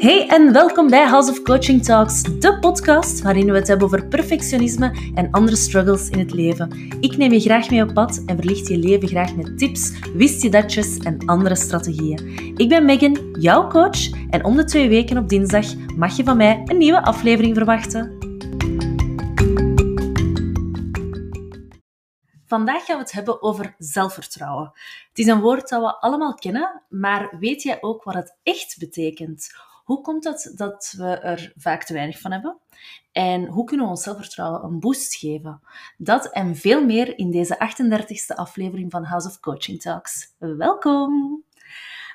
Hey en welkom bij House of Coaching Talks, de podcast waarin we het hebben over perfectionisme en andere struggles in het leven. Ik neem je graag mee op pad en verlicht je leven graag met tips, wist je datjes en andere strategieën. Ik ben Megan, jouw coach, en om de twee weken op dinsdag mag je van mij een nieuwe aflevering verwachten. Vandaag gaan we het hebben over zelfvertrouwen. Het is een woord dat we allemaal kennen, maar weet jij ook wat het echt betekent? Hoe komt het dat we er vaak te weinig van hebben? En hoe kunnen we ons zelfvertrouwen een boost geven? Dat en veel meer in deze 38e aflevering van House of Coaching Talks. Welkom!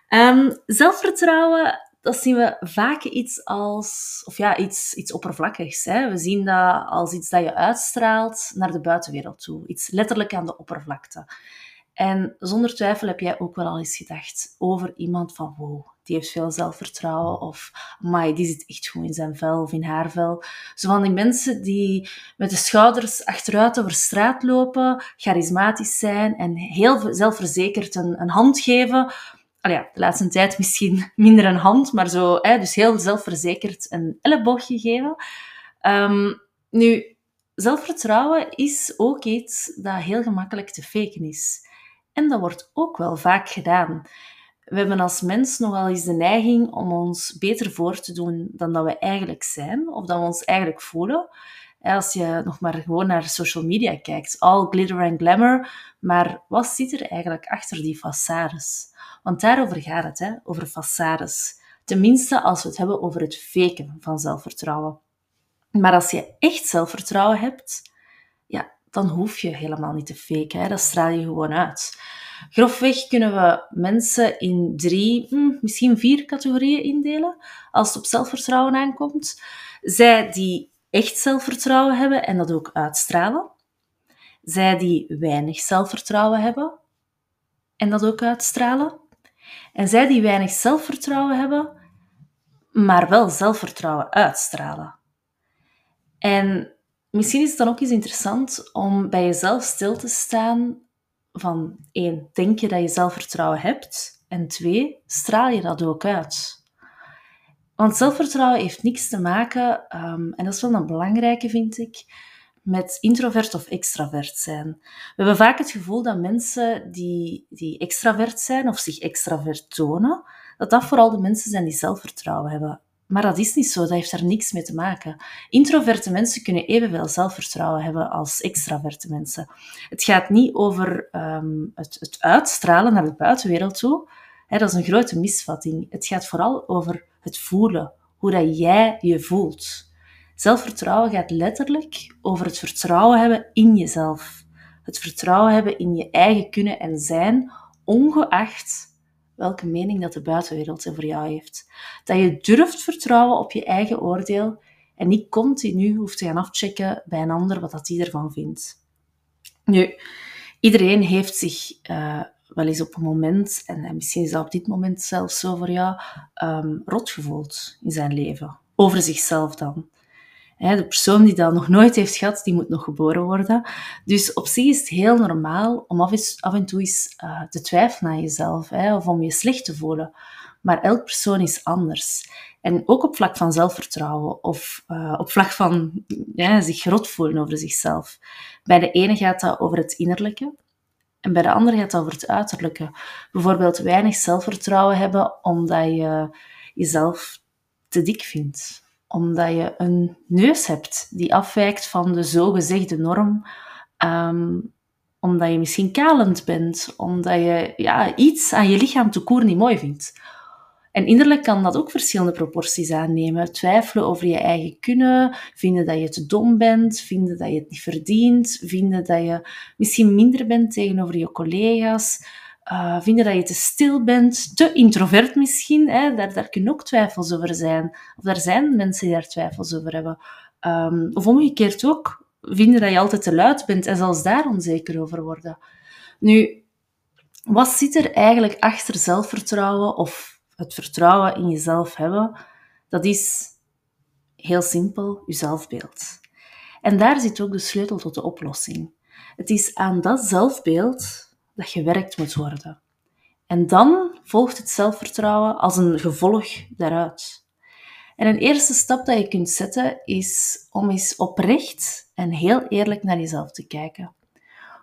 Um, zelfvertrouwen, dat zien we vaak iets als, of ja, iets, iets oppervlakkigs. Hè? We zien dat als iets dat je uitstraalt naar de buitenwereld toe. Iets letterlijk aan de oppervlakte. En zonder twijfel heb jij ook wel al eens gedacht over iemand van wow, die heeft veel zelfvertrouwen of my, die zit echt goed in zijn vel of in haar vel. Zo van die mensen die met de schouders achteruit over straat lopen, charismatisch zijn en heel zelfverzekerd een, een hand geven. Al ja, de laatste tijd misschien minder een hand, maar zo, hè, dus heel zelfverzekerd een elleboogje geven. Um, nu, zelfvertrouwen is ook iets dat heel gemakkelijk te faken is. En dat wordt ook wel vaak gedaan. We hebben als mens nogal eens de neiging om ons beter voor te doen dan dat we eigenlijk zijn, of dan we ons eigenlijk voelen. Als je nog maar gewoon naar social media kijkt, all glitter and glamour, maar wat zit er eigenlijk achter die façades? Want daarover gaat het, hè? over façades. Tenminste, als we het hebben over het faken van zelfvertrouwen. Maar als je echt zelfvertrouwen hebt, dan hoef je helemaal niet te faken. Hè? Dat straal je gewoon uit. Grofweg kunnen we mensen in drie, hm, misschien vier categorieën indelen als het op zelfvertrouwen aankomt. Zij die echt zelfvertrouwen hebben en dat ook uitstralen. Zij die weinig zelfvertrouwen hebben en dat ook uitstralen. En zij die weinig zelfvertrouwen hebben, maar wel zelfvertrouwen uitstralen. En Misschien is het dan ook eens interessant om bij jezelf stil te staan van één, denk je dat je zelfvertrouwen hebt? En twee, straal je dat ook uit? Want zelfvertrouwen heeft niks te maken, um, en dat is wel een belangrijke, vind ik, met introvert of extravert zijn. We hebben vaak het gevoel dat mensen die, die extravert zijn of zich extravert tonen, dat dat vooral de mensen zijn die zelfvertrouwen hebben. Maar dat is niet zo, dat heeft daar niks mee te maken. Introverte mensen kunnen evenveel zelfvertrouwen hebben als extraverte mensen. Het gaat niet over um, het, het, uitstralen naar de buitenwereld toe. dat is een grote misvatting. Het gaat vooral over het voelen, hoe dat jij je voelt. Zelfvertrouwen gaat letterlijk over het vertrouwen hebben in jezelf. Het vertrouwen hebben in je eigen kunnen en zijn, ongeacht welke mening dat de buitenwereld voor jou heeft. Dat je durft vertrouwen op je eigen oordeel en niet continu hoeft te gaan afchecken bij een ander wat dat die ervan vindt. Nu, iedereen heeft zich uh, wel eens op een moment, en misschien is dat op dit moment zelfs zo voor jou, um, rot gevoeld in zijn leven. Over zichzelf dan. De persoon die dat nog nooit heeft gehad, die moet nog geboren worden. Dus op zich is het heel normaal om af en toe eens uh, te twijfelen aan jezelf, of om je slecht te voelen. Maar elk persoon is anders. En ook op vlak van zelfvertrouwen of uh, op vlak van zich rot voelen over zichzelf. Bij de ene gaat dat over het innerlijke en bij de andere gaat dat over het uiterlijke. Bijvoorbeeld weinig zelfvertrouwen hebben omdat je jezelf te dik vindt omdat je een neus hebt die afwijkt van de zogezegde norm, um, omdat je misschien kalend bent, omdat je ja, iets aan je lichaam te koer niet mooi vindt. En innerlijk kan dat ook verschillende proporties aannemen. Twijfelen over je eigen kunnen, vinden dat je te dom bent, vinden dat je het niet verdient, vinden dat je misschien minder bent tegenover je collega's, uh, vinden dat je te stil bent, te introvert misschien. Hè? Daar, daar kunnen ook twijfels over zijn. Of er zijn mensen die daar twijfels over hebben. Um, of omgekeerd ook, vinden dat je altijd te luid bent en zelfs daar onzeker over worden. Nu, wat zit er eigenlijk achter zelfvertrouwen of het vertrouwen in jezelf hebben? Dat is heel simpel, je zelfbeeld. En daar zit ook de sleutel tot de oplossing. Het is aan dat zelfbeeld dat gewerkt moet worden. En dan volgt het zelfvertrouwen als een gevolg daaruit. En een eerste stap dat je kunt zetten is om eens oprecht en heel eerlijk naar jezelf te kijken.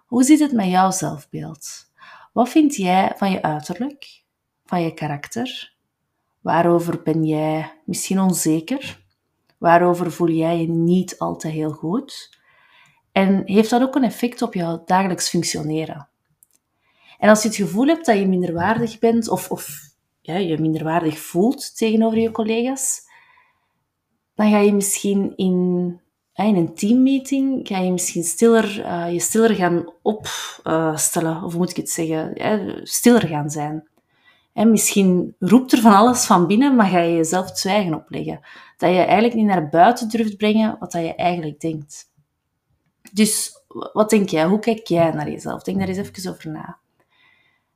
Hoe zit het met jouw zelfbeeld? Wat vind jij van je uiterlijk, van je karakter? Waarover ben jij misschien onzeker? Waarover voel jij je niet altijd heel goed? En heeft dat ook een effect op jouw dagelijks functioneren? En als je het gevoel hebt dat je minderwaardig bent of, of ja, je minderwaardig voelt tegenover je collega's, dan ga je misschien in, een teammeeting ga je misschien stiller, uh, je stiller gaan opstellen, uh, of moet ik het zeggen, stiller gaan zijn. En misschien roept er van alles van binnen, maar ga je jezelf zwijgen opleggen. Dat je eigenlijk niet naar buiten durft brengen wat dat je eigenlijk denkt. Dus wat denk jij? Hoe kijk jij naar jezelf? Denk daar eens even over na.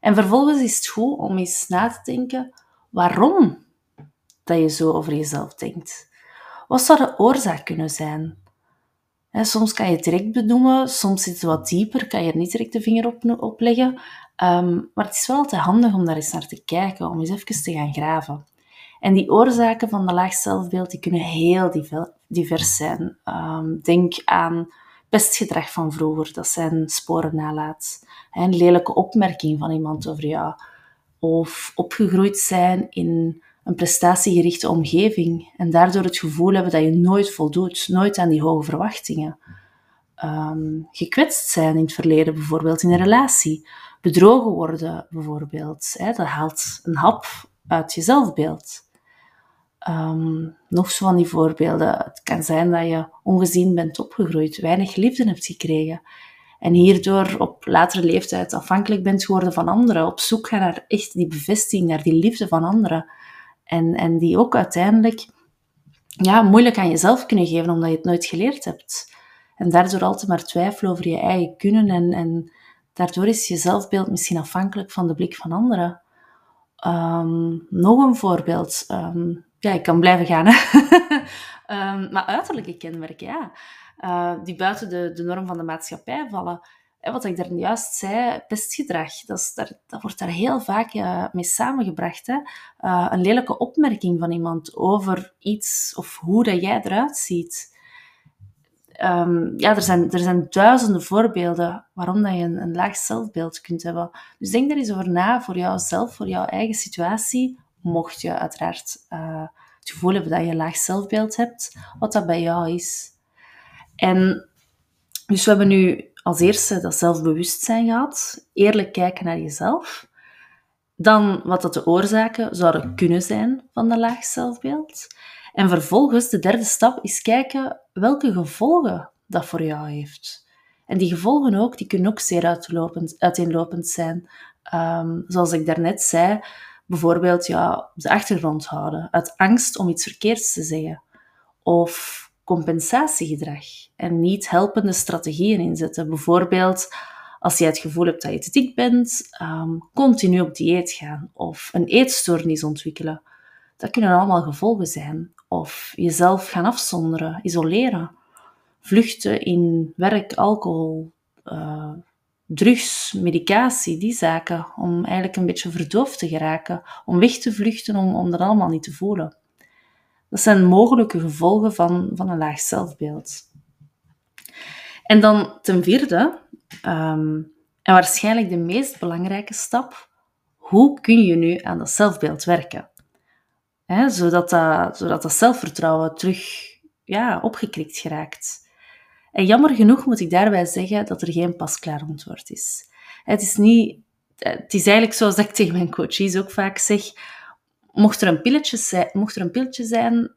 En vervolgens is het goed om eens na te denken waarom dat je zo over jezelf denkt. Wat zou de oorzaak kunnen zijn? soms kan je het direct benoemen, soms zit het wat dieper, kan je er niet direct de vinger op, leggen. Ehm, maar het is wel altijd handig om daar eens naar te kijken, om eens even te gaan graven. En die oorzaken van de laag zelfbeeld die kunnen heel divers zijn. Um, denk aan pestgedrag van vroeger, dat zijn sporen nalaat. Een lelijke opmerking van iemand over jou. Of opgegroeid zijn in een prestatiegerichte omgeving en daardoor het gevoel hebben dat je nooit voldoet, nooit aan die hoge verwachtingen. Um, gekwetst zijn in het verleden, bijvoorbeeld in een relatie. Bedrogen worden, bijvoorbeeld. Hè, dat haalt een hap uit je zelfbeeld. Um, nog zo van die voorbeelden. Het kan zijn dat je ongezien bent opgegroeid, weinig liefde hebt gekregen. En hierdoor op latere leeftijd afhankelijk bent geworden van anderen. Op zoek gaan naar echt die bevestiging, naar die liefde van anderen. En, en die ook uiteindelijk ja, moeilijk aan jezelf kunnen geven, omdat je het nooit geleerd hebt. En daardoor altijd maar twijfelen over je eigen kunnen. En, en daardoor is je zelfbeeld misschien afhankelijk van de blik van anderen. Um, nog een voorbeeld. Um, ja, ik kan blijven gaan. Um, maar uiterlijke kenmerken, ja. Uh, die buiten de, de norm van de maatschappij vallen. En wat ik daar juist zei, pestgedrag, dat, dat wordt daar heel vaak uh, mee samengebracht. Hè? Een lelijke opmerking van iemand over iets of hoe dat jij eruit ziet. Um, ja, er zijn, er zijn duizenden voorbeelden waarom dat je een, een laag zelfbeeld kunt hebben. Dus denk daar eens over na voor jouzelf, voor jouw eigen situatie mocht je uiteraard uh, het gevoel hebben dat je een laag zelfbeeld hebt, wat dat bij jou is. En dus we hebben nu als eerste dat zelfbewustzijn gehad, eerlijk kijken naar jezelf. Dan wat dat de oorzaken zouden kunnen zijn van een laag zelfbeeld. En vervolgens, de derde stap, is kijken welke gevolgen dat voor jou heeft. En die gevolgen ook, die kunnen ook zeer uiteenlopend zijn. Um, zoals ik daarnet zei, bijvoorbeeld ja, de achtergrond houden, uit angst om iets verkeerds te zeggen. Of compensatiegedrag en niet helpende strategieën inzetten. Bijvoorbeeld als je het gevoel hebt dat je te dik bent, um, continu op dieet gaan of een eetstoornis ontwikkelen. Dat kunnen allemaal gevolgen zijn. Of jezelf gaan afzonderen, isoleren, vluchten in werk, alcohol, uh, drugs, medicatie, die zaken, om eigenlijk een beetje verdoofd te geraken, om weg te vluchten, om, om dat allemaal niet te voelen. Dat zijn mogelijke gevolgen van, van een laag zelfbeeld. En dan ten vierde, um, en waarschijnlijk de meest belangrijke stap, hoe kun je nu aan dat zelfbeeld werken? zodat, dat, zodat dat zelfvertrouwen terug ja, opgekrikt geraakt. En jammer genoeg moet ik daarbij zeggen dat er geen pasklaar antwoord is. Het is, niet, het is eigenlijk zoals ik tegen mijn coaches ook vaak zeg, mocht er een pilletje zijn, mocht er een pilletje zijn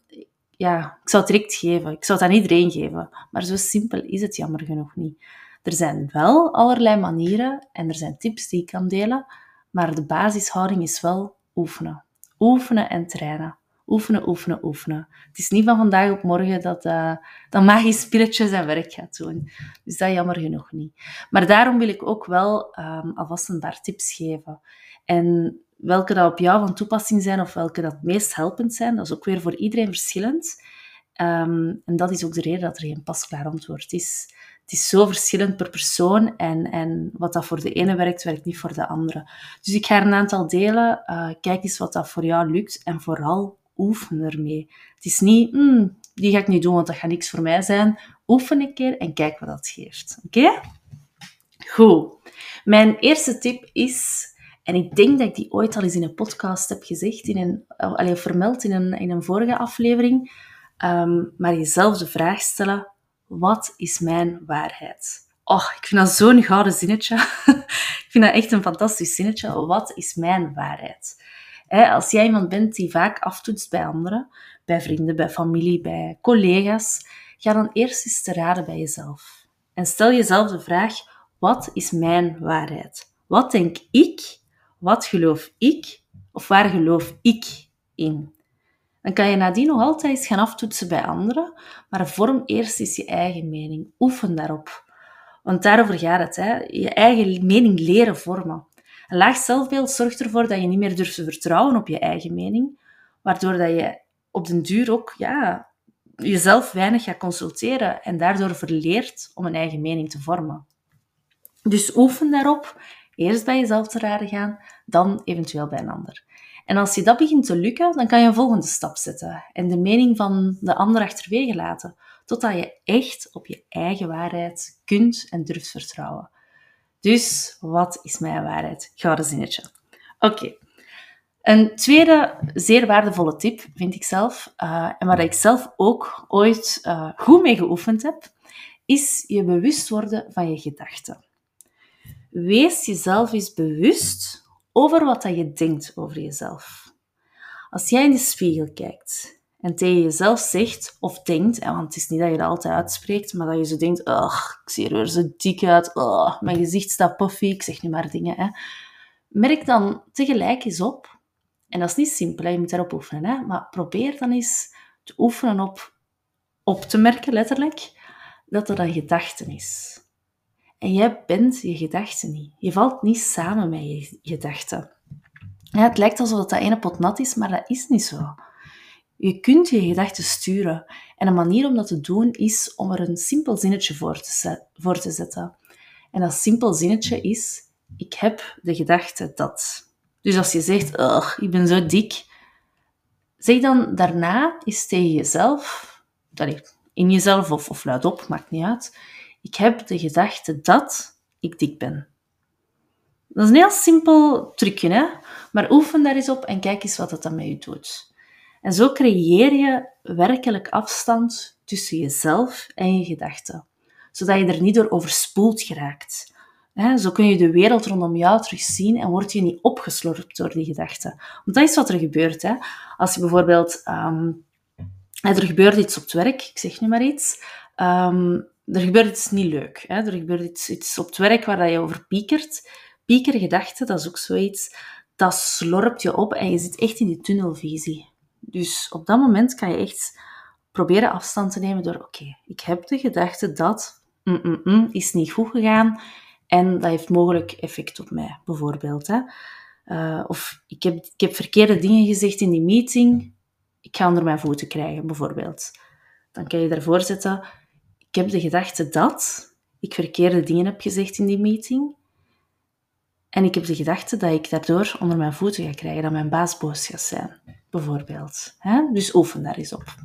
ja, ik zou het direct geven. Ik zou het aan iedereen geven. Maar zo simpel is het jammer genoeg niet. Er zijn wel allerlei manieren en er zijn tips die ik kan delen, maar de basishouding is wel oefenen. Oefenen en trainen. Oefenen, oefenen, oefenen. Het is niet van vandaag op morgen dat, uh, dat magisch pilletje zijn werk gaat doen. Dus dat jammer genoeg niet. Maar daarom wil ik ook wel um, alvast een paar tips geven. En welke dat op jou van toepassing zijn of welke dat het meest helpend zijn, dat is ook weer voor iedereen verschillend. Ehm, en dat is ook de reden dat er geen pasklaar antwoord is. Het is zo verschillend per persoon en, en wat dat voor de ene werkt, werkt niet voor de andere. Dus ik ga een aantal delen. Uh, kijk eens wat dat voor jou lukt en vooral oefen ermee. Het is niet, hmm, die ga ik niet doen, want dat gaat niks voor mij zijn. Oefen een keer en kijk wat dat geeft. Oké? Goed. Mijn eerste tip is, en ik denk dat ik die ooit al eens in een podcast heb gezegd, in een, allee, vermeld in een, in een vorige aflevering, um, maar jezelf de vraag stellen, wat is mijn waarheid? Oh, ik vind dat zo'n gouden zinnetje. ik vind dat echt een fantastisch zinnetje. Wat is mijn waarheid? Als jij iemand bent die vaak aftoetst bij anderen, bij vrienden, bij familie, bij collega's, ga dan eerst eens te raden bij jezelf. En stel jezelf de vraag, wat is mijn waarheid? Wat denk ik? Wat geloof ik? Of waar geloof ik in? Dan kan je nadien nog altijd eens gaan aftoetsen bij anderen, maar vorm eerst eens je eigen mening. Oefen daarop. Want daarover gaat het, hè? je eigen mening leren vormen. Een laag zelfbeeld zorgt ervoor dat je niet meer durft te vertrouwen op je eigen mening, waardoor dat je op den duur ook ja, jezelf weinig gaat consulteren en daardoor verleert om een eigen mening te vormen. Dus oefen daarop, eerst bij jezelf te raden gaan, dan eventueel bij een ander. En als je dat begint te lukken, dan kan je een volgende stap zetten en de mening van de ander achterwege laten, totdat je echt op je eigen waarheid kunt en durft vertrouwen. Dus wat is mijn waarheid? Gouden zinnetje. Oké. Een tweede zeer waardevolle tip, vind ik zelf, uh, en waar ik zelf ook ooit uh, goed mee geoefend heb, is je bewust worden van je gedachten. Wees jezelf eens bewust over wat dat je denkt over jezelf. Als jij in de spiegel kijkt en tegen jezelf zegt of denkt, want het is niet dat je dat altijd uitspreekt, maar dat je zo denkt, ach, ik zie er weer zo dik uit, oh, mijn gezicht staat puffy, ik zeg nu maar dingen. Hè. Merk dan tegelijk eens op, en dat is niet simpel, je moet daarop oefenen, hè, maar probeer dan eens te oefenen op op te merken, letterlijk, dat er een gedachte is. En jij bent je gedachten niet. Je valt niet samen met je gedachten. Het lijkt alsof dat ene pot nat is, maar dat is niet zo. Je kunt je gedachten sturen. En een manier om dat te doen is om er een simpel zinnetje voor te, voor te zetten. En dat simpel zinnetje is: Ik heb de gedachte dat. Dus als je zegt: ik ben zo dik, zeg dan daarna eens tegen jezelf, in jezelf of, of luidop, maakt niet uit. Ik heb de gedachte dat ik dik ben. Dat is een heel simpel trucje, hè? maar oefen daar eens op en kijk eens wat dat dan met je doet. En zo creëer je werkelijk afstand tussen jezelf en je gedachten, zodat je er niet door overspoeld geraakt. Zo kun je de wereld rondom jou terugzien en word je niet opgeslorpt door die gedachten. Want dat is wat er gebeurt. Hè? Als je bijvoorbeeld... Um, er gebeurt iets op het werk, ik zeg nu maar iets. Um, er gebeurt iets niet leuk. Hè? Er gebeurt iets, iets op het werk waar je over piekert. Piekergedachten, dat is ook zoiets. Dat slorpt je op en je zit echt in die tunnelvisie. Dus op dat moment kan je echt proberen afstand te nemen door, oké, ik heb de gedachte dat mm, mm, mm, is niet goed gegaan en dat heeft mogelijk effect op mij, bijvoorbeeld. Hè. Uh, of ik heb, ik heb verkeerde dingen gezegd in die meeting, ik ga onder mijn voeten krijgen, bijvoorbeeld. Dan kan je daarvoor zetten, ik heb de gedachte dat ik verkeerde dingen heb gezegd in die meeting. En ik heb de gedachte dat ik daardoor onder mijn voeten ga krijgen, dat mijn baas boos gaat zijn, bijvoorbeeld. Dus oefen daar eens op.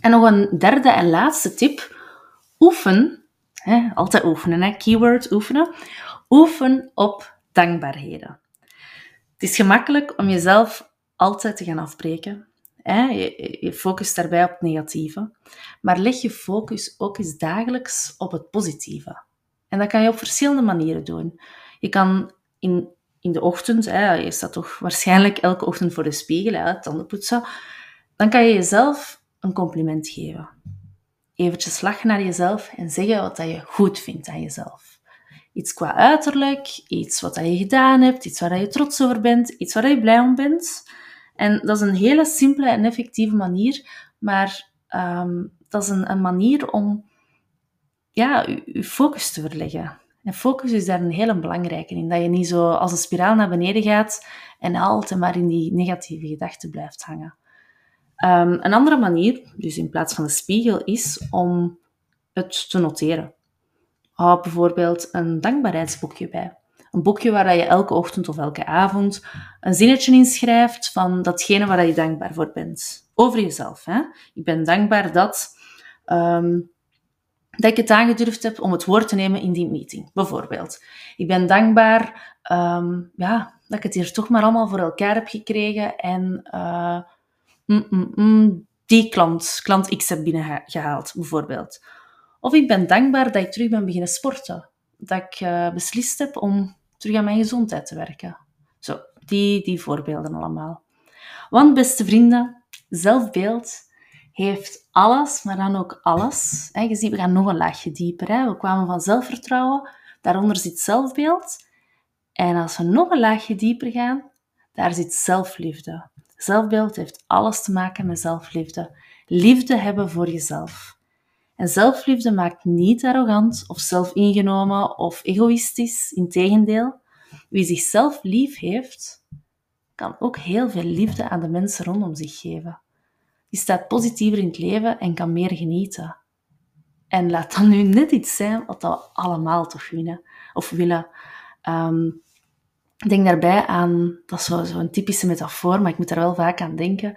En nog een derde en laatste tip. Oefen, altijd oefenen, hè? keyword oefenen. Oefen op dankbaarheden. Het is gemakkelijk om jezelf altijd te gaan afbreken je, focust daarbij op het negatieve. Maar leg je focus ook eens dagelijks op het positieve. En dat kan je op verschillende manieren doen. Je kan in, in de ochtend, hè, je staat toch waarschijnlijk elke ochtend voor de spiegel, hè, tanden poetsen, dan kan je jezelf een compliment geven. Eventjes lachen naar jezelf en zeggen wat dat je goed vindt aan jezelf. Iets qua uiterlijk, iets wat je gedaan hebt, iets waar je trots over bent, iets waar je blij om bent. En dat is een hele simpele en effectieve manier, maar ehm, dat is een, een, manier om ja, je, focus te verleggen. En focus is daar een hele belangrijke in, dat je niet zo als een spiraal naar beneden gaat en altijd maar in die negatieve gedachten blijft hangen. Ehm, een andere manier, dus in plaats van de spiegel, is om het te noteren. Hou bijvoorbeeld een dankbaarheidsboekje bij. Een boekje waar je elke ochtend of elke avond een zinnetje inschrijft van datgene waar je dankbaar voor bent. Over jezelf. Hè? Ik ben dankbaar dat, um, dat ik het aangedurfd heb om het woord te nemen in die meeting, bijvoorbeeld. Ik ben dankbaar um, ja, dat ik het hier toch maar allemaal voor elkaar heb gekregen en uh, mm, mm, mm, die klant, klant X heb binnengehaald, bijvoorbeeld. Of ik ben dankbaar dat ik terug ben beginnen sporten. Dat ik uh, beslist heb om terug aan mijn gezondheid te werken. Zo, die, die voorbeelden allemaal. Want beste vrienden, zelfbeeld heeft alles, maar dan ook alles. Je ziet, we gaan nog een laagje dieper. We kwamen van zelfvertrouwen, daaronder zit zelfbeeld. En als we nog een laagje dieper gaan, daar zit zelfliefde. Zelfbeeld heeft alles te maken met zelfliefde. Liefde hebben voor jezelf. En zelfliefde maakt niet arrogant of zelfingenomen of egoïstisch. Integendeel, wie zichzelf lief heeft, kan ook heel veel liefde aan de mensen rondom zich geven. Die staat positiever in het leven en kan meer genieten. En laat dan nu net iets zijn wat we allemaal toch winnen of willen. Ik denk daarbij aan, dat is zo'n zo typische metafoor, maar ik moet daar wel vaak aan denken.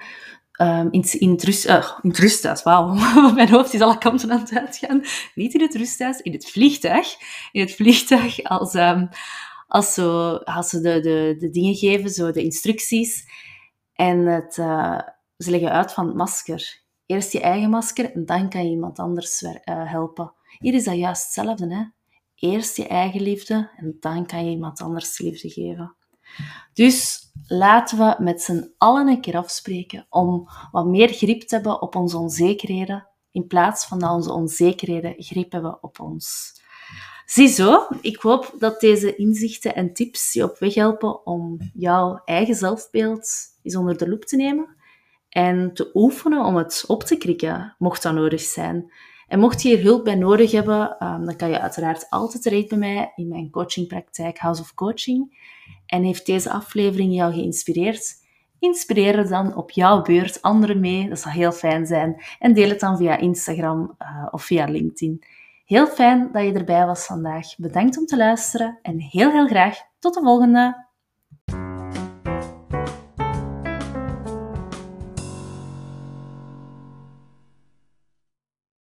Um, in, in, het rust, uh, in rusthuis, wauw, mijn hoofd is alle kanten aan het uitgaan. Niet in het rusthuis, in het vliegtuig. In het vliegtuig, als, um, als, zo, als ze de, de, de dingen geven, zo de instructies. En het, uh, ze leggen uit van het masker. Eerst je eigen masker en dan kan je iemand anders uh, helpen. Hier is dat juist hetzelfde. Hè? Eerst je eigen liefde en dan kan je iemand anders liefde geven. Dus laten we met z'n allen een keer afspreken om wat meer grip te hebben op onze onzekerheden, in plaats van dat onze onzekerheden grip hebben op ons. Ziezo, ik hoop dat deze inzichten en tips je op weg helpen om jouw eigen zelfbeeld eens onder de loep te nemen en te oefenen om het op te krikken, mocht dat nodig zijn. En mocht je hier hulp bij nodig hebben, um, dan kan je uiteraard altijd terecht bij mij in mijn coachingpraktijk House of Coaching. En heeft deze aflevering jou geïnspireerd? Inspireer er dan op jouw beurt anderen mee, dat zal heel fijn zijn. En deel het dan via Instagram uh, of via LinkedIn. Heel fijn dat je erbij was vandaag. Bedankt om te luisteren en heel heel graag tot de volgende!